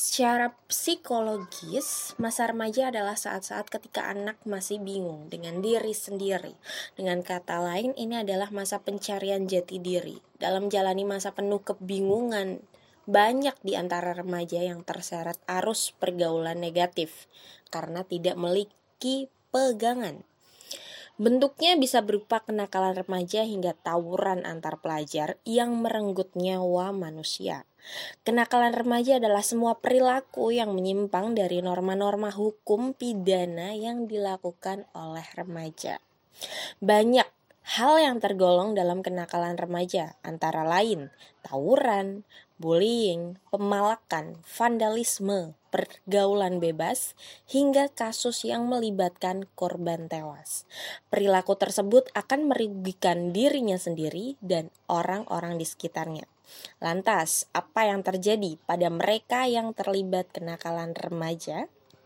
Secara psikologis, masa remaja adalah saat-saat ketika anak masih bingung dengan diri sendiri. Dengan kata lain, ini adalah masa pencarian jati diri. Dalam jalani masa penuh kebingungan, banyak di antara remaja yang terseret arus pergaulan negatif karena tidak memiliki pegangan. Bentuknya bisa berupa kenakalan remaja hingga tawuran antar pelajar yang merenggut nyawa manusia. Kenakalan remaja adalah semua perilaku yang menyimpang dari norma-norma hukum pidana yang dilakukan oleh remaja. Banyak hal yang tergolong dalam kenakalan remaja, antara lain tawuran, bullying, pemalakan, vandalisme, pergaulan bebas, hingga kasus yang melibatkan korban tewas. Perilaku tersebut akan merugikan dirinya sendiri dan orang-orang di sekitarnya. Lantas, apa yang terjadi pada mereka yang terlibat kenakalan remaja?